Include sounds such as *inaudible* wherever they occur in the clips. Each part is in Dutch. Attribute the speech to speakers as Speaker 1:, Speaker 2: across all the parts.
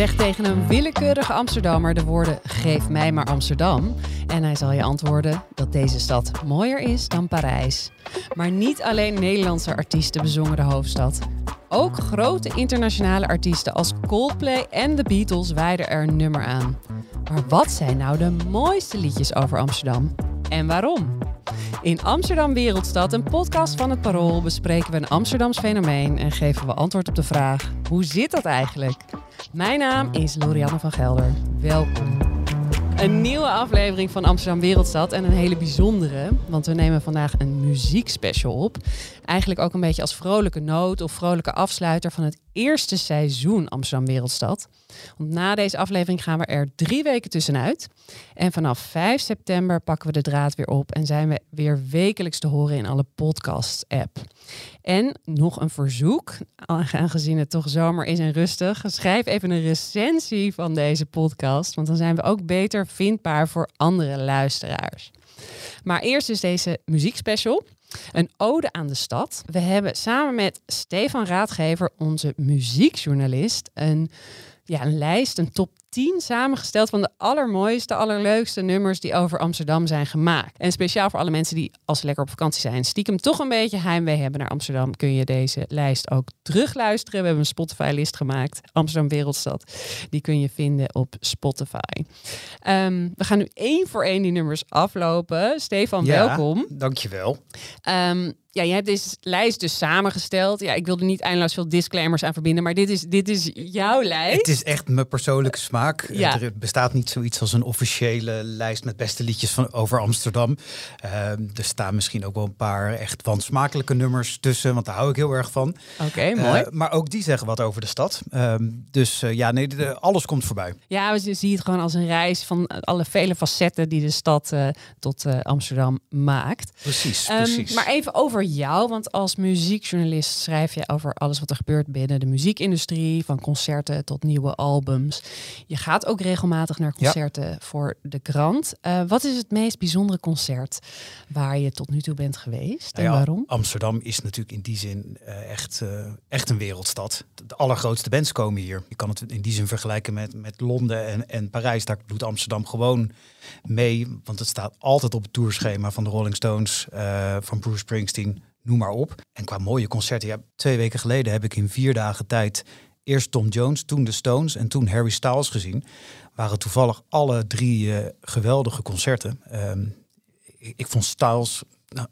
Speaker 1: Zeg tegen een willekeurige Amsterdammer de woorden Geef mij maar Amsterdam. En hij zal je antwoorden dat deze stad mooier is dan Parijs. Maar niet alleen Nederlandse artiesten bezongen de hoofdstad. Ook grote internationale artiesten als Coldplay en The Beatles wijden er een nummer aan. Maar wat zijn nou de mooiste liedjes over Amsterdam? En waarom? In Amsterdam Wereldstad, een podcast van het Parool, bespreken we een Amsterdams fenomeen en geven we antwoord op de vraag: hoe zit dat eigenlijk? Mijn naam is Lorianne van Gelder. Welkom. Een nieuwe aflevering van Amsterdam Wereldstad en een hele bijzondere, want we nemen vandaag een muziekspecial op. Eigenlijk ook een beetje als vrolijke noot of vrolijke afsluiter van het eerste seizoen Amsterdam Wereldstad. Want na deze aflevering gaan we er drie weken tussenuit. En vanaf 5 september pakken we de draad weer op en zijn we weer wekelijks te horen in alle podcasts-app. En nog een verzoek, aangezien het toch zomer is en rustig, schrijf even een recensie van deze podcast, want dan zijn we ook beter vindbaar voor andere luisteraars. Maar eerst is deze muziekspecial. Een ode aan de stad. We hebben samen met Stefan Raadgever, onze muziekjournalist, een, ja, een lijst, een top 10 samengesteld van de allermooiste, allerleukste nummers die over Amsterdam zijn gemaakt. En speciaal voor alle mensen die als ze lekker op vakantie zijn, stiekem toch een beetje heimwee hebben naar Amsterdam, kun je deze lijst ook terugluisteren. We hebben een Spotify-list gemaakt, Amsterdam Wereldstad. Die kun je vinden op Spotify. Ehm, we gaan nu één voor één die nummers aflopen. Stefan,
Speaker 2: Ja,
Speaker 1: welkom.
Speaker 2: Dankjewel.
Speaker 1: Ehm, ja, je hebt deze lijst dus samengesteld. Ja, ik wil er niet eindeloos veel disclaimers aan verbinden, maar dit is, dit is jouw lijst.
Speaker 2: Het is echt mijn persoonlijke smaak.
Speaker 1: Ja.
Speaker 2: Er bestaat niet zoiets als een officiële lijst met beste liedjes van, over Amsterdam. Ehm, er staan misschien ook wel een paar echt wansmakelijke nummers tussen, want daar hou ik heel erg van.
Speaker 1: Oké, mooi.
Speaker 2: Eh, maar ook die zeggen wat over de stad. Ehm, dus eh, ja, nee, de- alles komt voorbij.
Speaker 1: Ja, we zien het gewoon als een reis van alle vele facetten die de stad eh, tot eh, Amsterdam maakt.
Speaker 2: Precies,
Speaker 1: Ehm,
Speaker 2: precies.
Speaker 1: maar even over jou, want als muziekjournalist schrijf je over alles wat er gebeurt binnen de muziekindustrie, van concerten tot nieuwe albums. Je gaat ook regelmatig naar
Speaker 2: Ja.
Speaker 1: concerten voor de krant. Eh, wat is het meest bijzondere concert waar je tot nu toe bent geweest en
Speaker 2: Nou ja,
Speaker 1: waarom?
Speaker 2: Amsterdam is natuurlijk in die zin eh, echt, eh, echt een wereldstad. De allergrootste bands komen hier. Je kan het in die zin vergelijken met, met Londen en, en Parijs. Daar doet Amsterdam gewoon mee. Want het staat altijd op het tourschema van de Rolling Stones, eh, van Bruce Springsteen, noem maar op. En qua mooie concerten, twee weken geleden heb ik in vier dagen tijd eerst Tom Jones, toen de Stones en toen Harry Styles gezien. Waren toevallig alle drie eh, geweldige concerten. Ehm, ik, vond Styles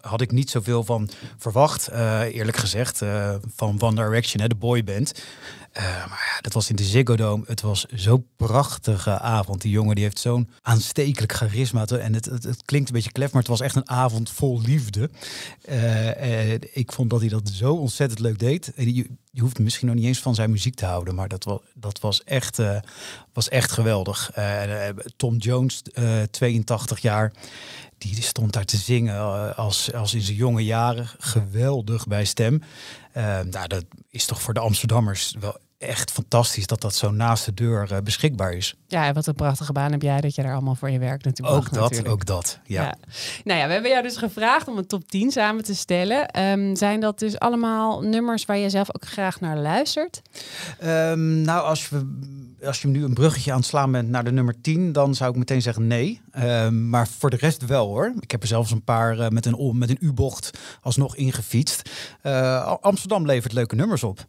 Speaker 2: had ik niet zoveel van verwacht, eh, eerlijk gezegd, eh, van One Direction, de boyband. Eh maar ja, dat was in de Ziggo Dome. Het was zo'n prachtige avond. Die jongen die heeft zo'n aanstekelijk charisma. En het, het, klinkt een beetje klef, maar het was echt een avond vol liefde. Ik vond dat hij dat zo ontzettend leuk deed. Je, je hoeft misschien nog niet eens van zijn muziek te houden, maar dat was, dat was, echt, was echt geweldig. Tom Jones, eh, 82 jaar, die stond daar te zingen eh, als, als in zijn jonge jaren. Geweldig bij stem. Eh, nou, dat is toch voor de Amsterdammers wel echt fantastisch dat dat zo naast de deur eh, beschikbaar is.
Speaker 1: Ja, wat een prachtige baan heb jij dat je daar allemaal voor je werk naartoe
Speaker 2: Ook
Speaker 1: bracht
Speaker 2: dat,
Speaker 1: natuurlijk.
Speaker 2: ook dat. Ja.
Speaker 1: Ja. Nou ja, we hebben jou dus gevraagd om een top 10 samen te stellen. Ehm, zijn dat dus allemaal nummers waar je zelf ook graag naar luistert?
Speaker 2: Ehm, nou, als, we, als je nu een bruggetje aan het slaan bent naar de nummer 10, dan zou ik meteen zeggen nee. Ehm, maar voor de rest wel hoor. Ik heb er zelfs een paar eh, met een, met een U-bocht alsnog ingefietst. Eh, Amsterdam levert leuke nummers op.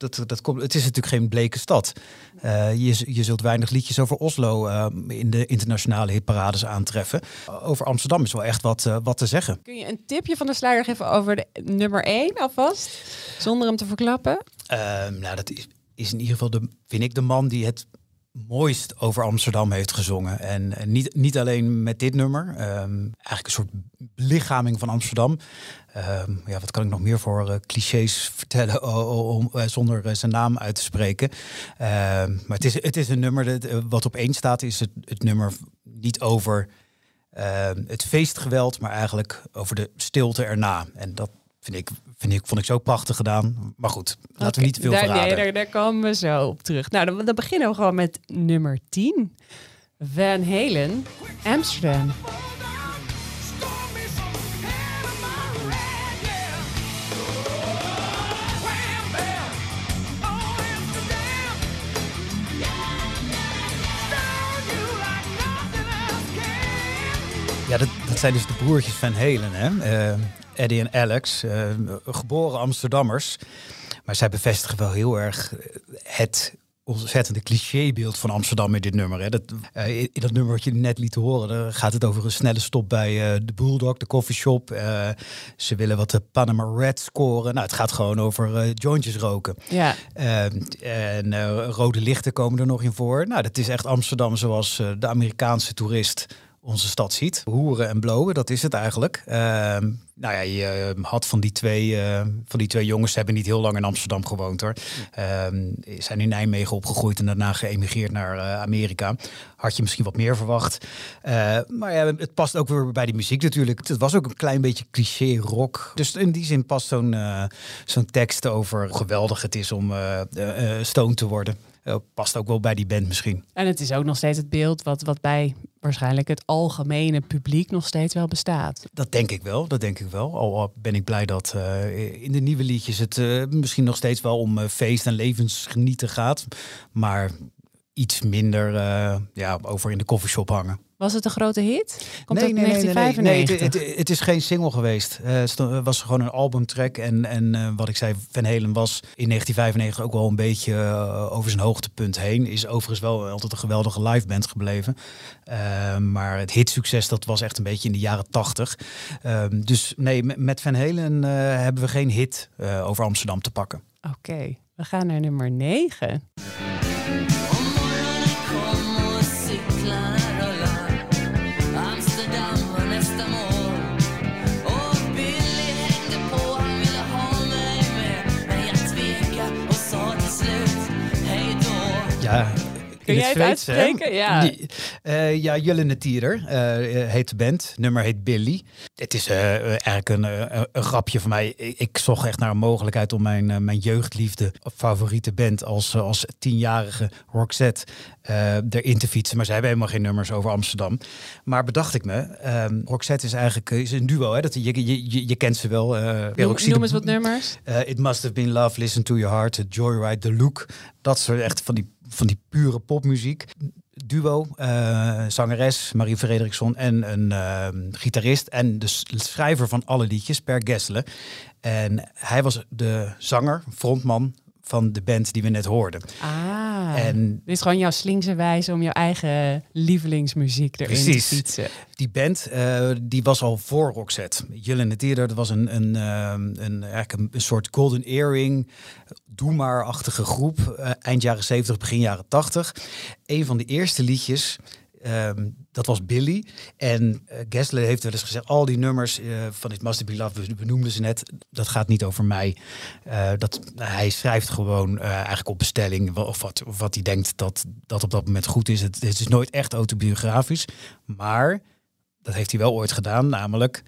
Speaker 2: dat, dat komt, het is natuurlijk geen bleke stad. Eh, je, je zult weinig liedjes over Oslo eh, in de internationale hitparades aantreffen. Over Amsterdam is wel echt wat, eh, wat te zeggen.
Speaker 1: Kun je een tipje van de sluier geven over de nummer 1 alvast? Zonder hem te verklappen?
Speaker 2: Ehm, nou, dat is, is in ieder geval, de, vind ik, de man die het mooist over Amsterdam heeft gezongen. En, niet, niet alleen met dit nummer. ehm, eigenlijk een soort belichaming van Amsterdam. Ehm, ja, wat kan ik nog meer voor eh, clichés *laughs* vertellen o- o- om, eh, zonder eh, zijn naam uit te spreken. Ehm, maar het is, het is een nummer dat, wat op één staat, is het, het nummer niet over het feestgeweld, maar eigenlijk over de stilte erna. En dat vind ik, Vind ik, vond ik zo prachtig gedaan. Maar goed, laten we niet te veel
Speaker 1: daar, daar, komen we zo op terug. Nou, dan, beginnen we gewoon met nummer 10. Van Halen, Amsterdam.
Speaker 2: Ja, dat, dat, zijn dus de broertjes van Helen, hè? Eh, Eddie en Alex, uh, geboren Amsterdammers. Maar zij bevestigen wel heel erg het ontzettende clichébeeld van Amsterdam in dit nummer. Hè. Dat, uh, in dat nummer wat je net liet horen, daar gaat het over een snelle stop bij uh, de Bulldog, de coffeeshop. Uh, ze willen wat de Panama Red scoren. Nou, het gaat gewoon over jointjes roken.
Speaker 1: Ja.
Speaker 2: en rode lichten komen er nog in voor. Nou, dat is echt Amsterdam zoals de Amerikaanse toerist onze stad ziet. Hoeren en blowen, dat is het eigenlijk. Uh, nou ja, je eh, had van die twee, uh, van die twee jongens, ze hebben niet heel lang in Amsterdam gewoond hoor. Uh, zijn in Nijmegen opgegroeid en daarna geëmigreerd naar uh, Amerika. Had je misschien wat meer verwacht. maar ja, het past ook weer bij die muziek natuurlijk. Het was ook een klein beetje cliché rock. Dus in die zin past zo'n zo'n tekst over hoe geweldig het is om stoned te worden. Uh, past ook wel bij die band misschien.
Speaker 1: En het is ook nog steeds het beeld wat, wat bij waarschijnlijk het algemene publiek nog steeds wel bestaat.
Speaker 2: Dat denk ik wel, dat denk ik wel. Al ben ik blij dat uh, in de nieuwe liedjes het uh, misschien nog steeds wel om feest en levensgenieten gaat. Maar iets minder ja, over in de coffeeshop hangen.
Speaker 1: Was het een grote hit?
Speaker 2: Komt nee, nee, 1995? Nee, nee, nee, het, het, is geen single geweest. Uh, het was gewoon een albumtrack. En, en uh, wat ik zei, Van Halen was in 1995 ook wel een beetje uh, over zijn hoogtepunt heen. Is overigens wel altijd een geweldige liveband gebleven. maar het hitsucces, dat was echt een beetje in de jaren 80. Ehm, dus nee, met Van Halen hebben we geen hit over Amsterdam te pakken.
Speaker 1: Oké, we gaan naar nummer 9.
Speaker 2: Ja,
Speaker 1: Kun jij het uitspreken? Ja.
Speaker 2: Uh, ja, Jullene Tierer uh, heet de band. Nummer heet Billy. Het is uh, eigenlijk een, een, grapje van mij. Ik, zocht echt naar een mogelijkheid om mijn, mijn jeugdliefde favoriete band als, als tienjarige Roxette erin te fietsen. Maar zij hebben helemaal geen nummers over Amsterdam. Maar bedacht ik me, um, Roxette is eigenlijk is een duo. Hè? Dat, je, je, je, kent ze wel.
Speaker 1: noem, noem eens wat nummers.
Speaker 2: It Must Have Been Love, Listen to Your Heart, Joyride, The Look. Dat soort echt van die van die pure popmuziek. Duo, uh, zangeres Marie Frederiksson en een uh, gitarist en de schrijver van alle liedjes, Per Gessle. En hij was de zanger, frontman van de band die we net hoorden.
Speaker 1: Ah, en dit is gewoon jouw slinkse wijze om jouw eigen lievelingsmuziek erin precies. te fietsen.
Speaker 2: Die band uh, die was al voor Roxette. Julle Theater, dat was een, een, uh, een, eigenlijk een, een, soort golden earring, doe maar-achtige groep. Uh, eind jaren 70, begin jaren 80. Een van de eerste liedjes Um, dat was Billy. En uh, Gessler heeft wel eens gezegd, al die nummers uh, van It Must Be Love, we benoemden ze net, dat gaat niet over mij. Uh, dat, hij schrijft gewoon eigenlijk op bestelling of wat, of wat hij denkt dat, dat op dat moment goed is. Het, is nooit echt autobiografisch, maar dat heeft hij wel ooit gedaan, namelijk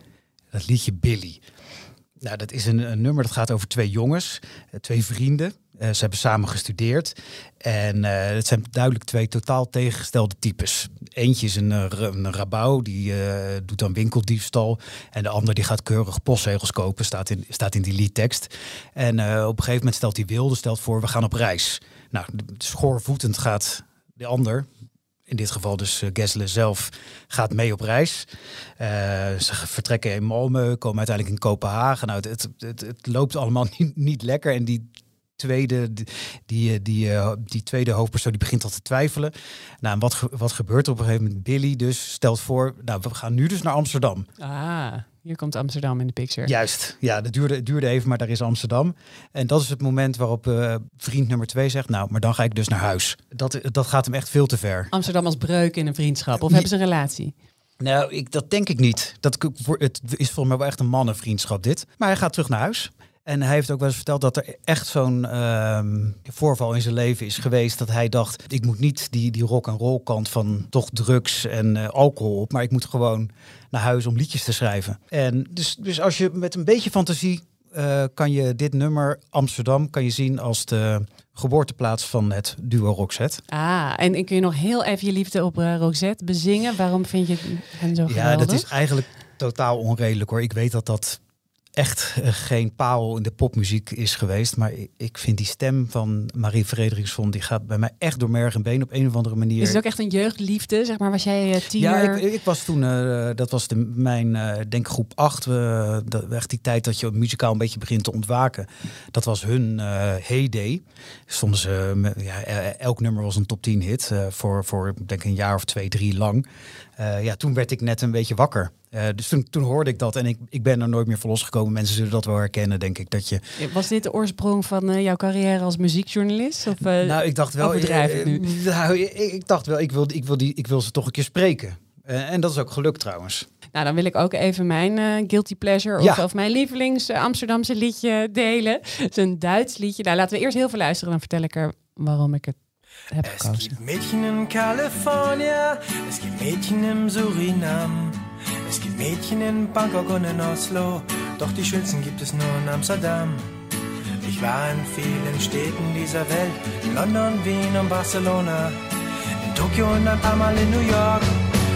Speaker 2: dat liedje Billy. Nou, dat is een nummer dat gaat over twee jongens, twee vrienden. Uh, ze hebben samen gestudeerd. En uh, het zijn duidelijk twee totaal tegengestelde types. Eentje is een, een rabouw, die doet dan winkeldiefstal. En de ander die gaat keurig postzegels kopen, staat in, staat in die liedtekst. En op een gegeven moment stelt hij wilde, stelt voor, we gaan op reis. Nou, schoorvoetend gaat de ander, in dit geval dus uh, Gessle zelf, gaat mee op reis. Ze vertrekken in Malmö, komen uiteindelijk in Kopenhagen. Nou, het, het, het, loopt allemaal *laughs* niet, niet lekker. En die tweede, die, die, die, eh, die tweede hoofdpersoon die begint al te twijfelen. Nou, wat, wat gebeurt er op een gegeven moment? Billy dus stelt voor, nou, we gaan nu dus naar Amsterdam.
Speaker 1: Ah, hier komt Amsterdam in de picture.
Speaker 2: Juist, ja, dat duurde, duurde even, maar daar is Amsterdam. En dat is het moment waarop uh, vriend nummer twee zegt, nou, maar dan ga ik dus naar huis. Dat, dat gaat hem echt veel te ver.
Speaker 1: Amsterdam als breuk in een vriendschap, of hebben ze een relatie?
Speaker 2: Nou, ik, dat denk ik niet. Dat, het is volgens mij wel echt een mannenvriendschap dit. Maar hij gaat terug naar huis. En hij heeft ook wel eens verteld dat er echt zo'n ehm, voorval in zijn leven is geweest. Dat hij dacht, ik moet niet die, die rock en roll kant van toch drugs en uh, alcohol op. Maar ik moet gewoon naar huis om liedjes te schrijven. En dus, dus als je met een beetje fantasie uh, kan je dit nummer Amsterdam kan je zien als de geboorteplaats van het duo Roxette.
Speaker 1: Ah, en kun je nog heel even je liefde op uh, Roxette bezingen? Waarom vind je hen zo geweldig?
Speaker 2: Ja, dat is eigenlijk totaal onredelijk hoor. Ik weet dat dat echt eh, geen parel in de popmuziek is geweest. Maar ik, vind die stem van Marie Frederiksson, die gaat bij mij echt door merg en been op een of andere manier.
Speaker 1: Is het ook echt een jeugdliefde? Zeg maar, was jij uh,
Speaker 2: Ja, ik, ik, was toen, uh, dat was de, mijn, uh, denk groep 8. Uh, dat, echt die tijd dat je muzikaal een beetje begint te ontwaken. Dat was hun heyday. Stonden ze, ja, elk nummer was een top 10 hit voor, voor denk een jaar of twee, drie lang. Ja, toen werd ik net een beetje wakker. Uh, dus toen, toen hoorde ik dat en ik, ik ben er nooit meer voor losgekomen. Mensen zullen dat wel herkennen, denk ik. Dat je...
Speaker 1: Was dit de oorsprong van uh, jouw carrière als muziekjournalist? Of,
Speaker 2: nou, ik dacht wel.
Speaker 1: ik nu?
Speaker 2: Nou, ik, ik, dacht wel, ik wil, ik, wil die, ik wil ze toch een keer spreken. en dat is ook gelukt trouwens.
Speaker 1: Nou, dan wil ik ook even mijn guilty pleasure of, ja. of mijn lievelings Amsterdamse liedje delen. Het is een Duits liedje. Nou, laten we eerst heel veel luisteren. Dan vertel ik er waarom ik het.
Speaker 3: Es gibt Mädchen in California, es gibt Mädchen in Suriname. Es gibt Mädchen in Bangkok und in Oslo, doch die schönsten gibt es nur in Amsterdam. Ich war in vielen Städten dieser Welt, in London, Wien und Barcelona, in Tokio und ein paar Mal in New York.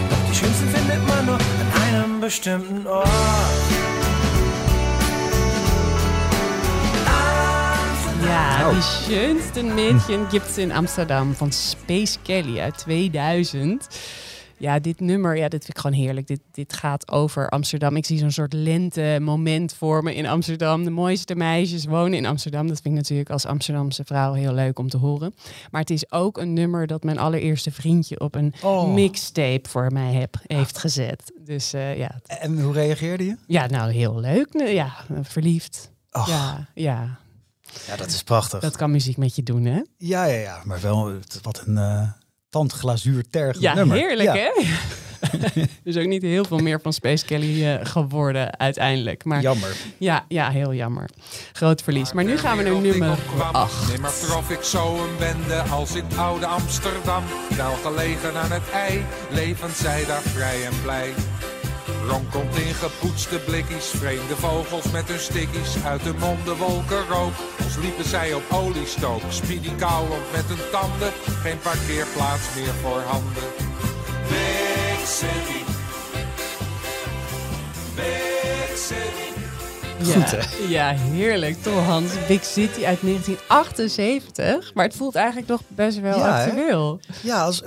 Speaker 3: Doch die schönsten findet man nur an einem bestimmten Ort.
Speaker 1: Ja, die schönste Mädchen gibt's in Amsterdam van Space Kelly uit 2000. Ja, dit nummer, ja, dit vind ik gewoon heerlijk. Dit, dit gaat over Amsterdam. Ik zie zo'n soort lente moment voor me in Amsterdam. De mooiste meisjes wonen in Amsterdam. Dat vind ik natuurlijk als Amsterdamse vrouw heel leuk om te horen. Maar het is ook een nummer dat mijn allereerste vriendje op een oh. mixtape voor mij heb, heeft gezet. Dus uh, ja.
Speaker 2: En hoe reageerde je?
Speaker 1: Ja, nou heel leuk. Ja, verliefd. Och. Ja, ja.
Speaker 2: Ja, dat is prachtig.
Speaker 1: Dat kan muziek met je doen, hè?
Speaker 2: Ja, ja, ja. Maar wel wat een... Uh tandglazuur terg
Speaker 1: ja,
Speaker 2: nummer.
Speaker 1: Heerlijk, hè? *laughs* dus ook niet heel veel meer van Space Kelly uh, geworden uiteindelijk. Maar,
Speaker 2: jammer.
Speaker 1: Ja, ja, heel jammer. Groot verlies. Maar nu gaan we naar nummer 8.
Speaker 4: Nimmer trof ik zo een bende als in het oude Amsterdam. Wel gelegen aan het ei, levend zij daar vrij en blij. Ron komt in gepoetste blikjes, vreemde vogels met hun stickies. Uit de monden wolken rook, als liepen zij op oliestook. Speedy kauwend met hun tanden, geen parkeerplaats meer voor handen. Big City, Big City.
Speaker 1: Ja, Goed, hè? ja, heerlijk. Toch Hans, Big City uit 1978. Maar het voelt eigenlijk nog best wel
Speaker 2: ja,
Speaker 1: actueel.
Speaker 2: Hè? Ja, als,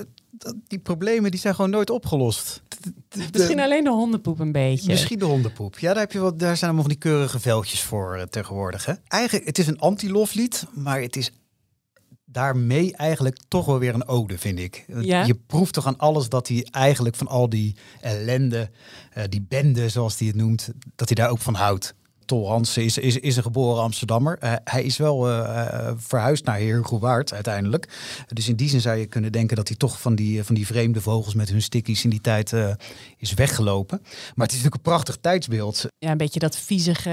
Speaker 2: die problemen die zijn gewoon nooit opgelost.
Speaker 1: Misschien alleen de hondenpoep een beetje.
Speaker 2: Misschien de hondenpoep. Ja, daar, heb je wat, daar zijn allemaal van die keurige veldjes voor uh, tegenwoordig. Hè? Eigenlijk, het is een anti-loflied, maar het is daarmee eigenlijk toch wel weer een ode, vind ik.
Speaker 1: Ja?
Speaker 2: Je proeft toch aan alles dat hij eigenlijk van al die ellende, uh, die bende zoals hij het noemt, dat hij daar ook van houdt. Tol Hansen is, is, is een geboren Amsterdammer. Uh, hij is wel uh, verhuisd naar Heerhugowaard uiteindelijk. Dus in die zin zou je kunnen denken dat hij toch van die, van die vreemde vogels met hun stickies in die tijd is weggelopen. Maar het is natuurlijk een prachtig tijdsbeeld.
Speaker 1: Ja, een beetje dat viezige,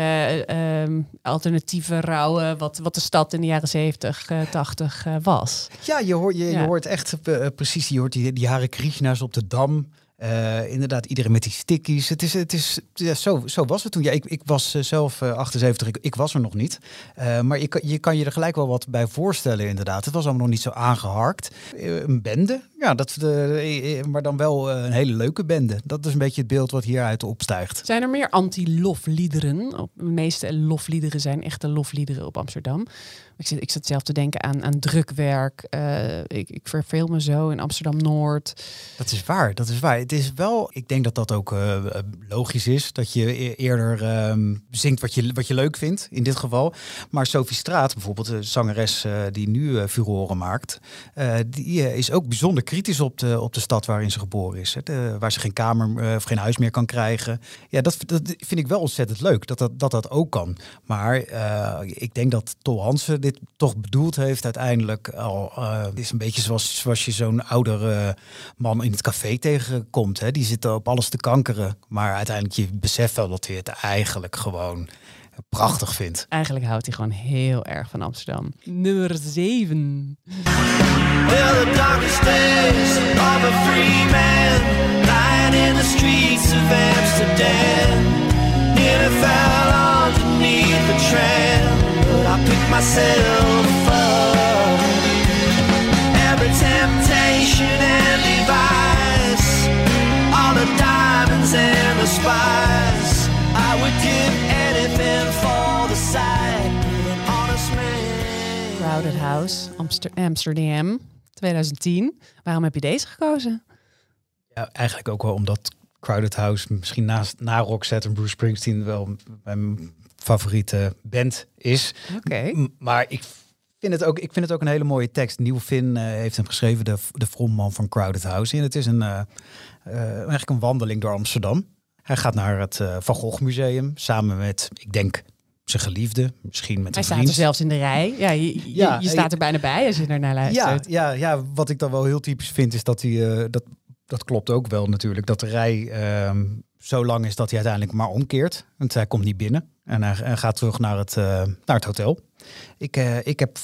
Speaker 1: ehm, alternatieve rauwe wat, wat de stad in de jaren 70, 80 was.
Speaker 2: Ja, je, hoort, je, ja. je hoort echt precies, je hoort die, die Hare Krishna's op de Dam. Uh, inderdaad, iedereen met die stickies. Het is, het is, ja, zo, zo was het toen. Ja, ik, ik was uh, zelf uh, 78, ik, ik, was er nog niet. Uh, maar je, je kan je er gelijk wel wat bij voorstellen, inderdaad. Het was allemaal nog niet zo aangeharkt. een bende, ja, dat, de, maar dan wel een hele leuke bende. Dat is een beetje het beeld wat hieruit opstijgt.
Speaker 1: Zijn er meer anti-lofliederen? De meeste lofliederen zijn echte lofliederen op Amsterdam. Ik zit, ik zat zelf te denken aan, aan drukwerk. Ik, ik verveel me zo in Amsterdam-Noord.
Speaker 2: Dat is waar, dat is waar. Het is wel, ik denk dat dat ook uh, logisch is. Dat je eerder um, zingt wat je, wat je leuk vindt, in dit geval. Maar Sophie Straat, bijvoorbeeld, de zangeres uh, die nu furoren maakt... die is ook bijzonder kritisch op de, op de stad waarin ze geboren is. Hè. Waar ze geen kamer of geen huis meer kan krijgen. Ja, dat, dat vind ik wel ontzettend leuk, dat dat, dat, dat ook kan. Maar ik denk dat Tol Hansen dit toch bedoeld heeft uiteindelijk al is een beetje zoals, zoals je zo'n oudere man in het café tegenkomt. Hè? Die zit op alles te kankeren, maar uiteindelijk je beseft wel dat hij het eigenlijk gewoon prachtig vindt.
Speaker 1: Eigenlijk houdt hij gewoon heel erg van Amsterdam. Nummer 7.
Speaker 3: Well, I would give anything for the sight honest man.
Speaker 1: Crowded House, Amsterdam, 2010. Waarom heb je deze gekozen?
Speaker 2: Ja, eigenlijk ook wel omdat Crowded House misschien naast na Roxette en Bruce Springsteen wel mijn favoriete band is.
Speaker 1: Oké.
Speaker 2: Maar ik vind, het ook, ik vind het ook een hele mooie tekst. Nieuw Finn eh, heeft hem geschreven, de, de frontman van Crowded House. En het is een, uh, eigenlijk een wandeling door Amsterdam. Hij gaat naar het eh, Van Gogh Museum samen met, ik denk, zijn geliefde. Misschien met
Speaker 1: Hij
Speaker 2: een
Speaker 1: staat er zelfs in de rij. Ja, je, je-
Speaker 2: Ja,
Speaker 1: je staat er bijna bij als je er naar
Speaker 2: Ja,
Speaker 1: luistert.
Speaker 2: ja, ja, wat ik dan wel heel typisch vind is dat hij, eh, dat, dat klopt ook wel natuurlijk, dat de rij ehm, zo lang is dat hij uiteindelijk maar omkeert. Want hij komt niet binnen en hij, hij gaat terug naar het, eh, naar het hotel. Ik, eh, ik heb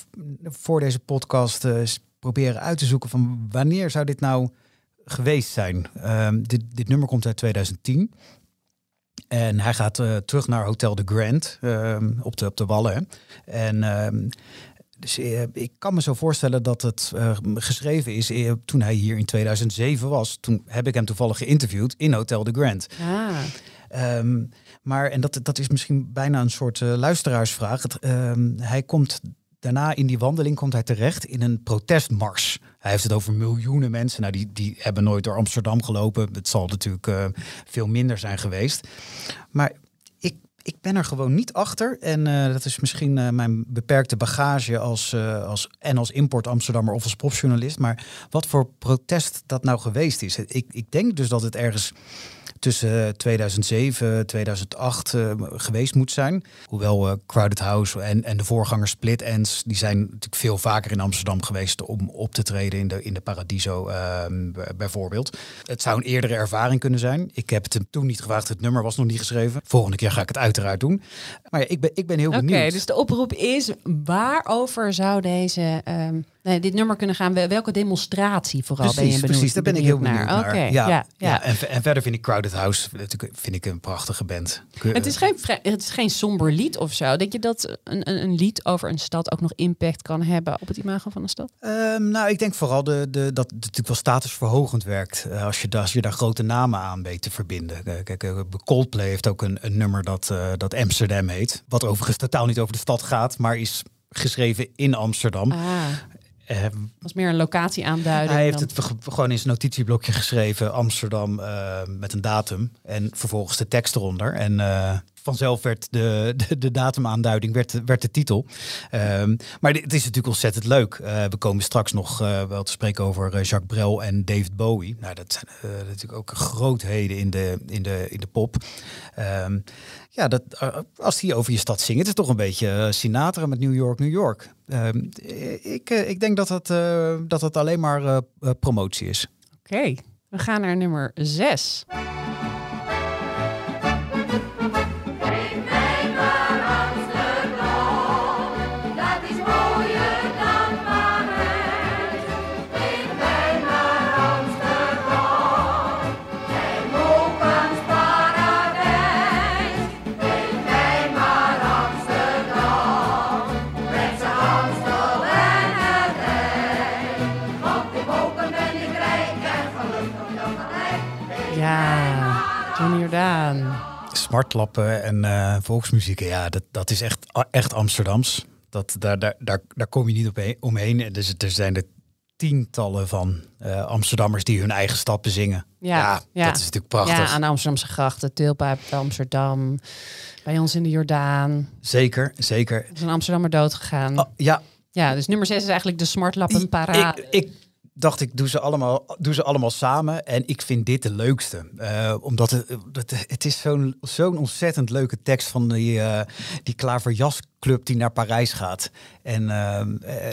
Speaker 2: voor deze podcast eh, proberen uit te zoeken van wanneer zou dit nou geweest zijn. Ehm, dit, dit nummer komt uit 2010. En hij gaat eh, terug naar Hotel de Grand ehm, op, de, op de Wallen. En ehm, dus eh, ik kan me zo voorstellen dat het eh, geschreven is toen hij hier in 2007 was. Toen heb ik hem toevallig geïnterviewd in Hotel de Grand.
Speaker 1: Ah,
Speaker 2: maar, en dat, dat is misschien bijna een soort luisteraarsvraag. Het, hij komt daarna in die wandeling komt hij terecht in een protestmars. Hij heeft het over miljoenen mensen. Nou, die, die hebben nooit door Amsterdam gelopen. Het zal natuurlijk eh, veel minder zijn geweest. Maar ik, ik ben er gewoon niet achter. En eh, dat is misschien eh, mijn beperkte bagage als, als, en als import Amsterdammer of als popjournalist. Maar wat voor protest dat nou geweest is. Ik, ik denk dus dat het ergens tussen 2007 2008 eh, geweest moet zijn. Hoewel eh, Crowded House en, en de voorganger Split Ends... die zijn natuurlijk veel vaker in Amsterdam geweest... om op te treden in de, in de Paradiso eh, b- bijvoorbeeld. Het zou een eerdere ervaring kunnen zijn. Ik heb het hem toen niet gevraagd. Het nummer was nog niet geschreven. Volgende keer ga ik het uiteraard doen. Maar ja, ik, ben, ik ben heel
Speaker 1: oké.
Speaker 2: benieuwd.
Speaker 1: dus de oproep is, waarover zou deze, ehm, nee, dit nummer kunnen gaan? Wel- Welke demonstratie vooral ben je
Speaker 2: Precies,
Speaker 1: benieuwd,
Speaker 2: precies. Daar ben ik heel benieuwd naar. Ja,
Speaker 1: ja, ja.
Speaker 2: En, en verder vind ik Crowded House natuurlijk vind ik een prachtige band.
Speaker 1: Het is, geen, het is geen somber lied of zo. Denk je dat een, een, een lied over een stad ook nog impact kan hebben op het imago van een stad?
Speaker 2: Ehm, nou, ik denk vooral de, de, dat het natuurlijk wel statusverhogend werkt. eh, als, je, als je daar grote namen aan weet te verbinden. Eh, Kijk, eh, Coldplay heeft ook een, een nummer dat, dat Amsterdam heet. Wat overigens totaal niet over de stad gaat, maar is geschreven in Amsterdam.
Speaker 1: Ah,
Speaker 2: Ehm,
Speaker 1: was meer een locatieaanduiding.
Speaker 2: hij heeft
Speaker 1: dan-
Speaker 2: het ge- gewoon in zijn notitieblokje geschreven, Amsterdam, eh, met een datum. En vervolgens de tekst eronder. En eh, vanzelf werd de, de, de datumaanduiding werd, werd de titel. Ehm, maar het is natuurlijk ontzettend leuk. Eh, we komen straks nog eh, wel te spreken over eh, Jacques Brel en David Bowie. Nou, dat zijn natuurlijk ook grootheden in de, in de, in de pop. Ehm, ja, dat, als die over je stad zingen, het is toch een beetje Sinatra met New York, New York. Ehm, ik, ik denk dat eh, dat het alleen maar promotie is.
Speaker 1: Oké, we gaan naar nummer 6.
Speaker 2: Smartlappen en eh, volksmuziek, ja, dat, dat is echt, echt Amsterdams. Dat, daar, daar, daar, daar kom je niet op he- omheen. Dus er zijn er tientallen van eh, Amsterdammers die hun eigen stappen zingen.
Speaker 1: Ja, ja.
Speaker 2: dat is natuurlijk prachtig.
Speaker 1: Ja, aan de Amsterdamse grachten, Tulpa, Amsterdam, bij ons in de Jordaan.
Speaker 2: Zeker, zeker.
Speaker 1: Er is een Amsterdammer dood gegaan.
Speaker 2: Oh, ja,
Speaker 1: Ja, dus nummer 6 is eigenlijk de smartlappen parade.
Speaker 2: Ik, ik dacht, ik doe ze, allemaal, doe ze allemaal samen. En ik vind dit de leukste. Eh, omdat het, het, is zo'n zo'n ontzettend leuke tekst van die, eh die klaverjasclub die naar Parijs gaat. En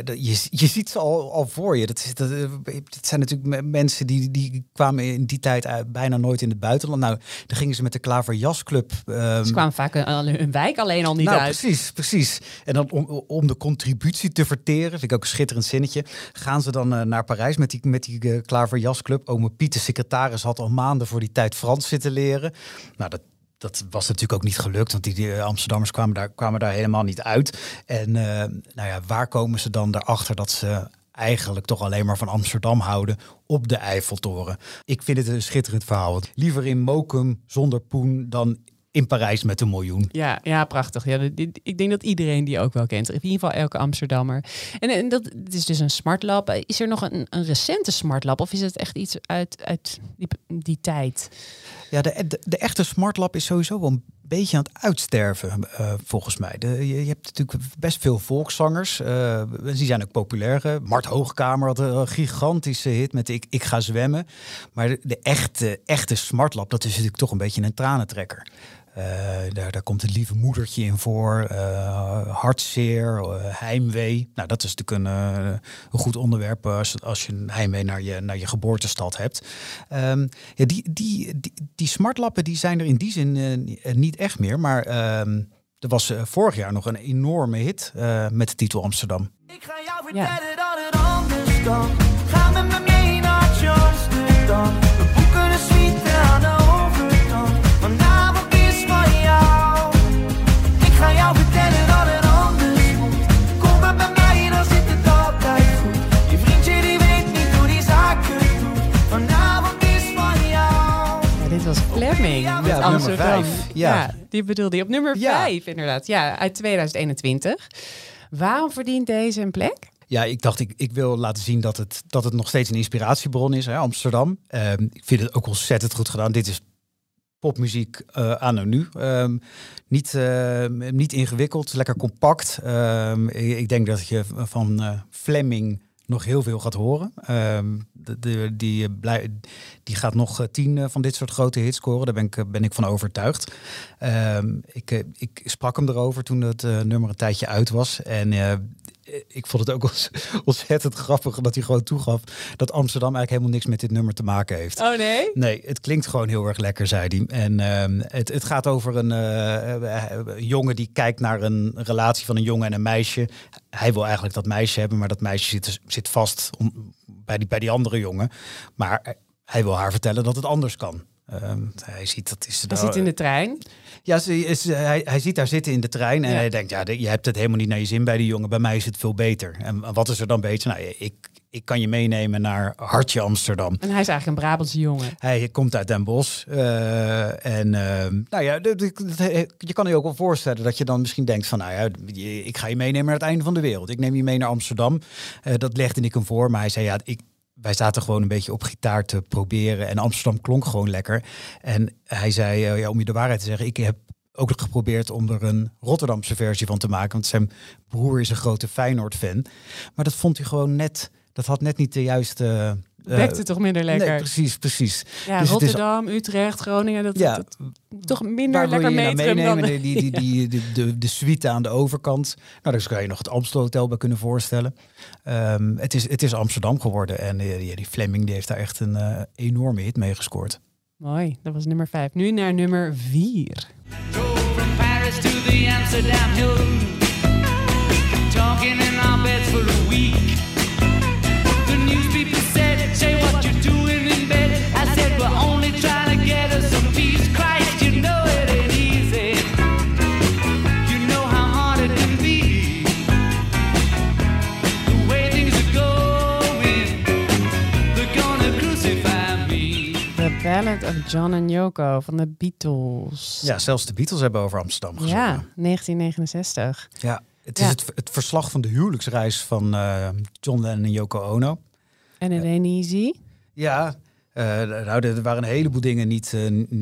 Speaker 2: dat- je, je ziet ze al, al voor je. Dat, is, dat, eh, het zijn natuurlijk me- mensen die, die kwamen in die tijd uit, bijna nooit in het buitenland. Nou, dan gingen ze met de klaverjasclub... ehm,
Speaker 1: Ze kwamen vaak een, een wijk alleen al niet
Speaker 2: nou,
Speaker 1: uit.
Speaker 2: precies, precies. En dan om, om de contributie te verteren, vind ik ook een schitterend zinnetje, gaan ze dan eh, naar Parijs met die, met die uh, klaverjasclub. Ome Piet, de secretaris, had al maanden voor die tijd Frans zitten leren. Nou, dat, dat was natuurlijk ook niet gelukt, want die, eh, Amsterdammers kwamen daar, kwamen daar helemaal niet uit. En eh, nou ja, waar komen ze dan erachter dat ze eigenlijk toch alleen maar van Amsterdam houden op de Eiffeltoren? Ik vind het een schitterend verhaal. Liever in Mokum zonder poen dan in Parijs met een miljoen.
Speaker 1: Ja, ja, prachtig. Ja, dit- ik denk dat iedereen die ook wel kent. In ieder geval elke Amsterdammer. En, en dat het is dus een smartlab. Is er nog een, een recente smartlab of is het echt iets uit, uit die, die tijd?
Speaker 2: Ja, de, de, de echte smartlab is sowieso wel een beetje aan het uitsterven, eh, volgens mij. De, je, je hebt natuurlijk best veel volkszangers. eh, die zijn ook populair. eh. Mart Hoogkamer had een gigantische hit met Ik, ik ga zwemmen. Maar de, de echte, echte smartlab, dat is natuurlijk toch een beetje een tranentrekker. Eh, daar, daar komt het lieve moedertje in voor. eh, hartzeer, eh, heimwee. Nou, dat is natuurlijk een, een goed onderwerp als, als je een heimwee naar je, naar je geboortestad hebt. Ehm, ja, die, die, die, die smartlappen die zijn er in die zin ni- niet echt meer. Maar ehm, er was vorig jaar nog een enorme hit eh, met de titel Amsterdam.
Speaker 3: Ik ga jou
Speaker 1: Ja.
Speaker 3: vertellen dat het anders kan. Ga met me mee naar Amsterdam.
Speaker 1: Ja.
Speaker 3: Ja.
Speaker 1: die bedoelde je op nummer
Speaker 2: Ja.
Speaker 1: 5 inderdaad. Ja, uit 2021. Waarom verdient deze een plek?
Speaker 2: Ja, ik dacht, ik, ik wil laten zien dat het, dat het nog steeds een inspiratiebron is, hè, Amsterdam. Ehm, ik vind het ook ontzettend goed gedaan. Dit is popmuziek eh anno nu. Ehm, niet, eh, niet ingewikkeld, lekker compact. Ehm, ik, ik denk dat je van eh Fleming nog heel veel gaat horen. De, de- die, blij, die gaat nog eh, tien eh, van dit soort grote hits scoren. Daar ben ik, eh, ben ik van overtuigd. Ehm, ik, ik sprak hem erover toen het nummer een tijdje uit was. En ik vond het ook *laughs* ontzettend grappig dat hij gewoon toegaf dat Amsterdam eigenlijk helemaal niks met dit nummer te maken heeft.
Speaker 1: Oh nee?
Speaker 2: Nee, het klinkt gewoon heel erg lekker, zei hij. En ehm, het, het gaat over een, jongen die kijkt naar een relatie van een jongen en een meisje. Hij wil eigenlijk dat meisje hebben, maar dat meisje zit, zit vast om, bij, die, bij die andere jongen. Maar hij wil haar vertellen dat het anders kan. Ehm, hij ziet dat is
Speaker 1: Hij zit in de trein.
Speaker 2: ja, ze is, hij, hij ziet haar zitten in de trein en
Speaker 1: Ja.
Speaker 2: hij denkt, ja, je hebt het helemaal niet naar je zin bij die jongen. Bij mij is het veel beter. En wat is er dan beter? Nou, ik, ik kan je meenemen naar Hartje Amsterdam.
Speaker 1: En hij is eigenlijk een Brabantse jongen.
Speaker 2: Hij komt uit Den Bosch. eh, en ehm, nou ja, je kan je ook wel voorstellen dat je dan misschien denkt van, nou ja, ik ga je meenemen naar het einde van de wereld. Ik neem je mee naar Amsterdam. Eh, dat legde ik hem voor, maar hij zei, ja, ik, wij zaten gewoon een beetje op gitaar te proberen en Amsterdam klonk gewoon lekker. En hij zei, eh, ja, om je de waarheid te zeggen, ik heb ook geprobeerd om er een Rotterdamse versie van te maken, want zijn broer is een grote Feyenoord-fan. Maar dat vond hij gewoon net, dat had net niet de juiste... eh,
Speaker 1: Wekte toch minder lekker.
Speaker 2: Nee, precies, precies.
Speaker 1: ja,
Speaker 2: dus het is-
Speaker 1: Rotterdam, Utrecht, Groningen. Dat,
Speaker 2: Ja,
Speaker 1: dat, toch minder
Speaker 2: Waar wil
Speaker 1: lekker
Speaker 2: nou
Speaker 1: metrum dan...
Speaker 2: meenemen? Die, die, *laughs* die, die, de, de, de suite aan de overkant. Nou, daar zou je nog het Amstel Hotel bij kunnen voorstellen. Ehm, het, is, het is Amsterdam geworden. En eh, die, die Fleming die heeft daar echt een eh, enorme hit mee gescoord.
Speaker 1: Mooi, dat was nummer 5. Nu naar nummer 4.
Speaker 5: From Paris to the Amsterdam Hilton. Talking in our beds for a week.
Speaker 1: Ballad of John and Yoko van de Beatles.
Speaker 2: Ja, zelfs de Beatles hebben over Amsterdam gezongen.
Speaker 1: Ja, 1969.
Speaker 2: Ja, het is
Speaker 1: Ja.
Speaker 2: Het, het verslag van de huwelijksreis van eh, John Lennon en Yoko Ono.
Speaker 1: En it ain't easy.
Speaker 2: Ja, nou, er waren een heleboel dingen niet, eh,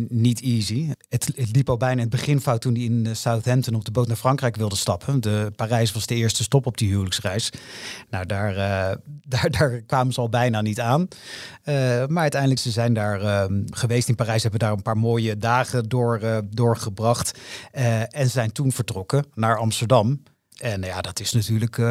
Speaker 2: niet easy. Het, liep al bijna in het begin fout toen hij in eh, Southampton op de boot naar Frankrijk wilde stappen. De, Parijs was de eerste stop op die huwelijksreis. Nou, daar, eh, *laughs* daar, daar kwamen ze al bijna niet aan. Eh, maar uiteindelijk, ze zijn daar eh, geweest in Parijs, hebben daar een paar mooie dagen door, eh, doorgebracht. Eh, en zijn toen vertrokken naar Amsterdam. En ja, dat is natuurlijk eh,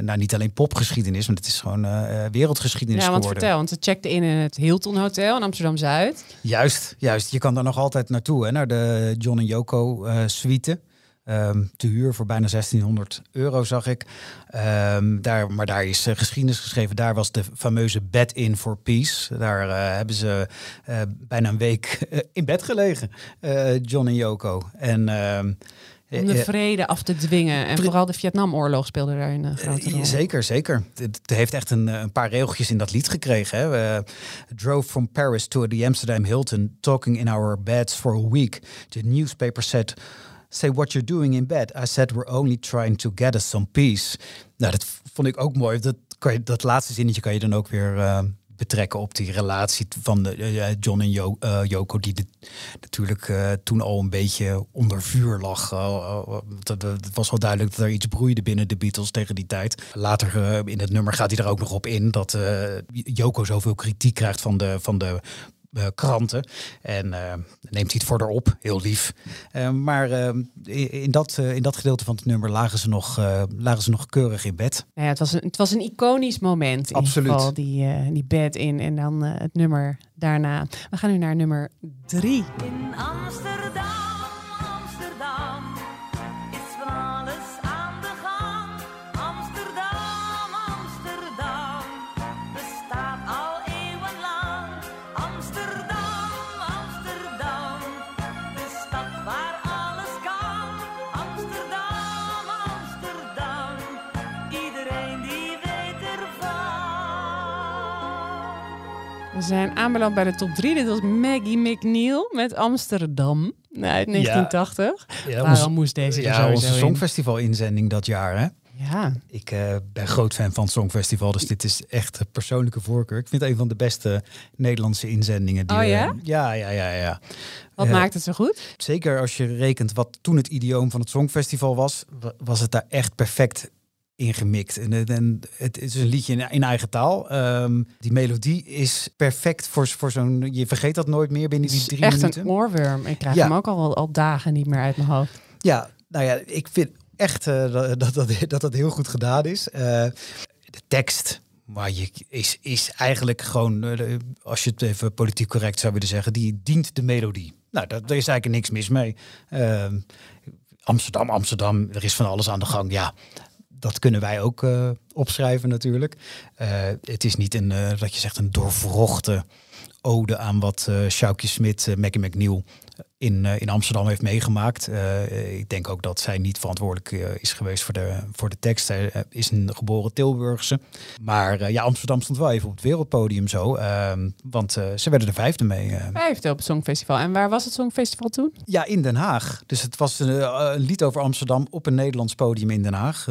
Speaker 2: nou, niet alleen popgeschiedenis, maar het is gewoon eh, eh, wereldgeschiedenis
Speaker 1: Ja, want
Speaker 2: geworden.
Speaker 1: vertel, want ze checkten in in het Hilton Hotel in Amsterdam-Zuid.
Speaker 2: Juist, juist. Je kan daar nog altijd naartoe, hè, naar de John en Yoko suite. Ehm, te huur voor bijna 1600 euro, zag ik. Ehm, daar, maar daar is geschiedenis geschreven. Daar was de fameuze Bed in for Peace. Daar hebben ze bijna een week in bed gelegen, John en Yoko. En ehm,
Speaker 1: Om de
Speaker 2: Eh,
Speaker 1: vrede af te dwingen. En vooral de Vietnamoorlog speelde daar een eh, grote
Speaker 2: Eh,
Speaker 1: rol.
Speaker 2: Zeker, zeker. Het heeft echt een, eh, een paar regeltjes in dat lied gekregen. Hè. We drove from Paris to the Amsterdam Hilton, talking in our beds for a week. The newspaper said, say what you're doing in bed. I said, we're only trying to get us some peace. Nou, dat vond ik ook mooi. Dat, kan je, dat laatste zinnetje kan je dan ook weer eh, betrekken op die relatie van de, eh, John en eh, Yoko, die natuurlijk eh, toen al een beetje onder vuur lag. Eh, eh, Het was wel duidelijk dat er iets broeide binnen de Beatles tegen die tijd. Later eh, in het nummer gaat hij er ook nog op in dat eh Yoko zoveel kritiek krijgt van de, van de eh, kranten. En eh, neemt hij het voor op, heel lief. Eh, maar eh, in, dat, eh, in dat gedeelte van het nummer lagen ze nog, eh, lagen ze nog keurig in bed.
Speaker 1: Nou ja, het, was een, het was een iconisch moment. In
Speaker 2: Absoluut.
Speaker 1: Geval, die, eh, die bed in en dan eh, het nummer daarna. We gaan nu naar nummer drie.
Speaker 6: In Amsterdam,
Speaker 1: zijn aanbeland bij de top drie. Dit was Maggie McNeil met Amsterdam uit 1980.
Speaker 2: Ja,
Speaker 1: Waarom moest deze
Speaker 2: ja,
Speaker 1: sowieso
Speaker 2: onze
Speaker 1: in?
Speaker 2: Songfestival inzending dat jaar. Hè?
Speaker 1: Ja,
Speaker 2: Ik eh, ben groot fan van het Songfestival, dus dit is echt een persoonlijke voorkeur. Ik vind het een van de beste Nederlandse inzendingen. Die
Speaker 1: Oh
Speaker 2: we-
Speaker 1: ja?
Speaker 2: ja, ja, ja, ja.
Speaker 1: wat
Speaker 2: Eh,
Speaker 1: maakt het zo goed?
Speaker 2: Zeker als je rekent wat toen het idioom van het Songfestival was, wa- was het daar echt perfect ingemikt. En, het- en het is een liedje in, in eigen taal. Ehm, die melodie is perfect voor, voor zo'n... Je vergeet dat nooit meer binnen die drie
Speaker 1: echt
Speaker 2: minuten.
Speaker 1: een oorworm. Ik krijg
Speaker 2: Ja.
Speaker 1: hem ook al, al dagen niet meer uit mijn hoofd.
Speaker 2: Ja, nou ja, ik vind echt eh, dat, dat, dat, dat dat heel goed gedaan is. Eh, de tekst, maar je is, is eigenlijk gewoon, eh, als je het even politiek correct zou willen zeggen, die dient de melodie. Nou, daar, daar is eigenlijk niks mis mee. Ehm, Amsterdam, Amsterdam, er is van alles aan de gang. Ja, dat kunnen wij ook eh, opschrijven natuurlijk. Eh, het is niet een, eh, dat je zegt, een doorvrochte ode aan wat eh Sjoukje Smit, uh, Maggie McNeil in, eh, in Amsterdam heeft meegemaakt. Eh, ik denk ook dat zij niet verantwoordelijk eh, is geweest voor de, voor de tekst. Zij is een geboren Tilburgse. Maar ja, Amsterdam stond wel even op het wereldpodium zo. ehm, want ze werden de vijfde mee.
Speaker 1: Vijfde op het Songfestival. En waar was het Songfestival toen?
Speaker 2: Ja, in Den Haag. Dus het was een, een lied over Amsterdam op een Nederlands podium in Den Haag.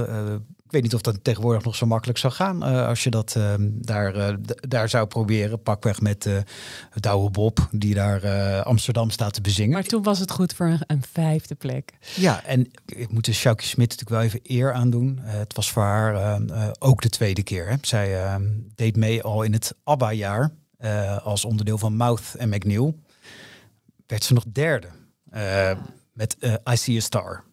Speaker 2: Ik weet niet of dat tegenwoordig nog zo makkelijk zou gaan eh, als je dat eh, daar, eh, daar zou proberen. Pakweg met eh het oude Bob die daar Amsterdam staat te bezingen.
Speaker 1: Maar toen was het goed voor een, een vijfde plek.
Speaker 2: Ja, en ik moet de Sjoukje Smit natuurlijk wel even eer aan doen. Eh, het was voor haar eh, eh, ook de tweede keer. Hè. Zij eh, deed mee al in het ABBA-jaar als onderdeel van Mouth en McNeil. Werd ze nog derde eh, met I See a Star.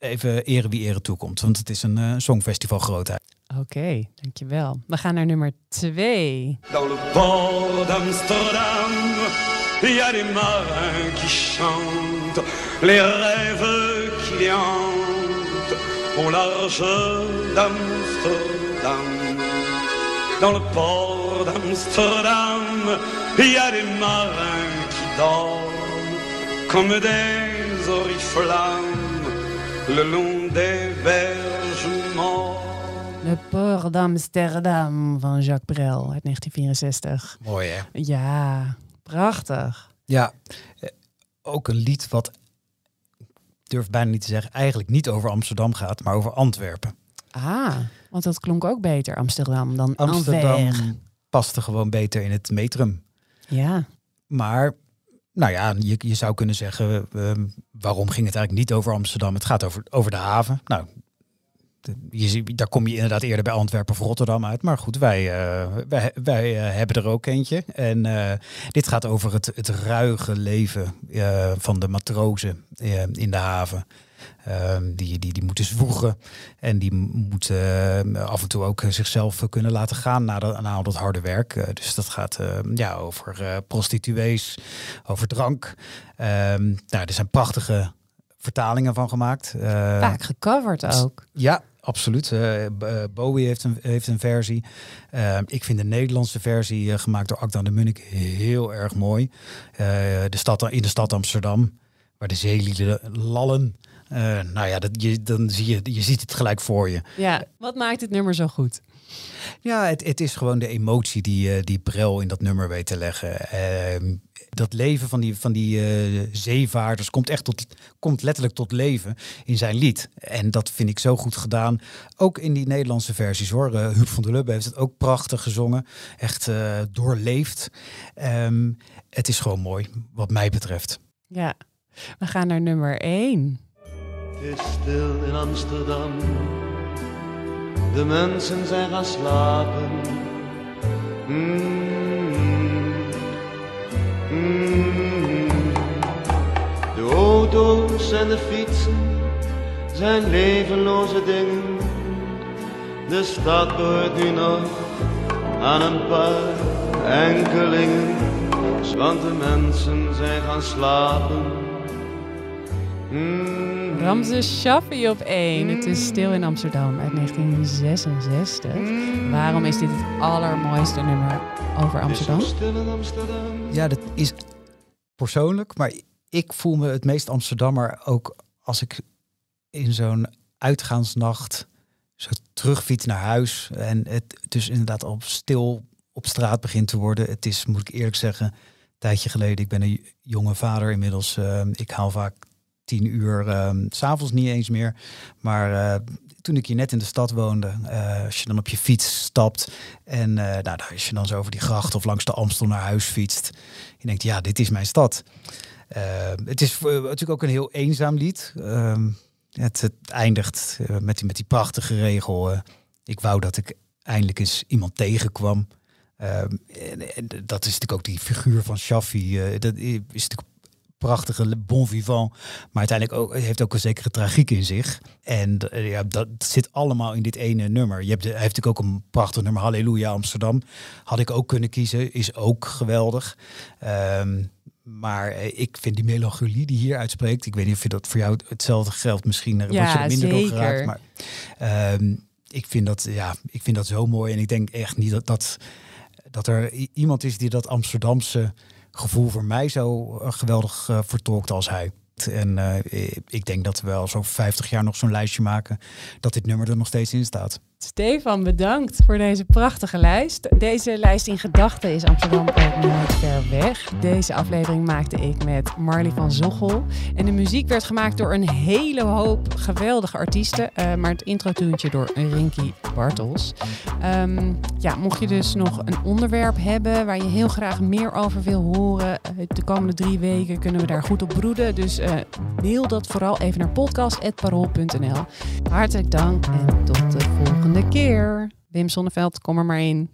Speaker 2: Even eren wie ere toekomt, want het is een eh, songfestival grootheid.
Speaker 1: Oké, dankjewel. We gaan naar nummer twee.
Speaker 7: Dans le port d'Amsterdam, il y a des marins qui chantent les rêves qui les hantent au large d'Amsterdam. Dans le port d'Amsterdam, il y a des marins qui dorment comme des oriflammes le long des.
Speaker 1: Le Port d'Amsterdam van Jacques Brel uit 1964.
Speaker 2: Mooi hè?
Speaker 1: Ja, prachtig.
Speaker 2: Ja, eh, ook een lied wat, ik durf bijna niet te zeggen, eigenlijk niet over Amsterdam gaat, maar over Antwerpen.
Speaker 1: Ah, want dat klonk ook beter, Amsterdam, dan
Speaker 2: Amsterdam paste gewoon beter in het metrum.
Speaker 1: Ja,
Speaker 2: Maar, nou ja, je, je zou kunnen zeggen, waarom ging het eigenlijk niet over Amsterdam? Het gaat over, over de haven. Nou, je, daar kom je inderdaad eerder bij Antwerpen of Rotterdam uit. Maar goed, wij, eh, wij, wij eh, hebben er ook eentje. En eh, dit gaat over het, het ruige leven van de matrozen in de haven. Ehm, die, die, die moeten zwoegen en die moeten eh, af en toe ook zichzelf kunnen laten gaan na, dat na al dat harde werk. Eh, dus dat gaat eh, ja, over eh, prostituees, over drank. Ehm, nou, er zijn prachtige vertalingen van gemaakt. Eh,
Speaker 1: vaak gecoverd ook.
Speaker 2: ja, absoluut. Eh, eh, Bowie heeft een, heeft een versie. Eh, ik vind de Nederlandse versie eh, gemaakt door Akda de Munnik heel erg mooi. Eh, de stad, in de stad Amsterdam, waar de zeelieden lallen Eh, nou ja, dat, je, dan zie je, je ziet het gelijk voor je.
Speaker 1: Ja, wat maakt dit nummer zo goed?
Speaker 2: Ja, het, het is gewoon de emotie die, eh, die Brel in dat nummer weet te leggen. Ehm, dat leven van die, van die eh, zeevaarders komt echt tot, komt letterlijk tot leven in zijn lied. En dat vind ik zo goed gedaan. Ook in die Nederlandse versies hoor. Huub van der Lubbe heeft het ook prachtig gezongen. Echt doorleefd. Ehm, het is gewoon mooi, wat mij betreft.
Speaker 1: Ja, we gaan naar nummer 1.
Speaker 8: Is stil in Amsterdam. De mensen zijn gaan slapen. Mm. Mm. De auto's en de fietsen zijn levenloze dingen. De stad behoort nu nog aan een paar enkelingen. Want de mensen zijn gaan slapen. Mm.
Speaker 1: Ramses Shaffi op 1. Het is stil in Amsterdam uit 1966. Waarom is dit het allermooiste nummer over Amsterdam?
Speaker 8: stil in Amsterdam.
Speaker 2: Ja, dat is persoonlijk, maar ik voel me het meest Amsterdammer ook als ik in zo'n uitgaansnacht zo terugfiets naar huis en het dus inderdaad al stil op straat begint te worden. Het is, moet ik eerlijk zeggen, een tijdje geleden. Ik ben een jonge vader inmiddels. eh, ik haal vaak tien uur, s s'avonds niet eens meer. Maar eh, toen ik hier net in de stad woonde, eh, als je dan op je fiets stapt en eh, nou, als je dan zo over die gracht of langs de Amstel naar huis fietst, je denkt, ja, dit is mijn stad. Eh, het is natuurlijk ook een heel eenzaam lied. Ehm, het, het eindigt met, die, met die prachtige regel. ik wou dat ik eindelijk eens iemand tegenkwam. Ehm, en, dat is natuurlijk ook die figuur van Shaffi. dat is natuurlijk prachtige bon vivant. Maar uiteindelijk ook, heeft ook een zekere tragiek in zich. En eh, ja, dat zit allemaal in dit ene nummer. Je hebt hij heeft natuurlijk ook een prachtig nummer, Halleluja Amsterdam. Had ik ook kunnen kiezen, is ook geweldig. Ehm, maar eh, ik vind die melancholie die hier uitspreekt, ik weet niet of je dat voor jou hetzelfde geldt, misschien eh,
Speaker 1: Ja,
Speaker 2: word je er minder door geraakt. Maar ehm, ik, vind dat, ja, ik vind dat zo mooi. En ik denk echt niet dat, dat, dat er iemand is die dat Amsterdamse gevoel voor mij zo eh, geweldig eh, vertolkt als hij. En eh, ik denk dat we als over 50 jaar nog zo'n lijstje maken, dat dit nummer er nog steeds in staat.
Speaker 1: Stefan, bedankt voor deze prachtige lijst. Deze lijst in gedachten is Amsterdam ook nooit ver weg. Deze aflevering maakte ik met Marley van Zochel. En de muziek werd gemaakt door een hele hoop geweldige artiesten. eh, maar het introtuintje door Rinky Bartels. Ehm, ja, mocht je dus nog een onderwerp hebben waar je heel graag meer over wil horen. eh, de komende drie weken kunnen we daar goed op broeden. Dus deel dat vooral even naar podcast.parool.nl. Hartelijk dank en tot de volgende keer. Wim Sonneveld, kom er maar in.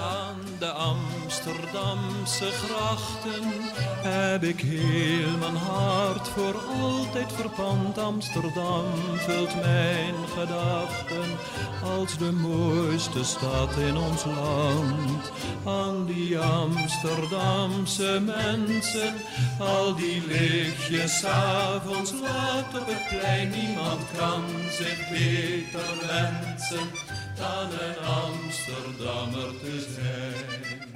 Speaker 9: Aan de Amsterdamse grachten heb ik heel mijn hart voor altijd verpand. Amsterdam vult mijn gedachten als de mooiste stad in ons land. Aan die Amsterdamse mensen, al die lichtjes avonds laat op het plein. Niemand kan zich beter wensen dan een Amsterdammer te zijn.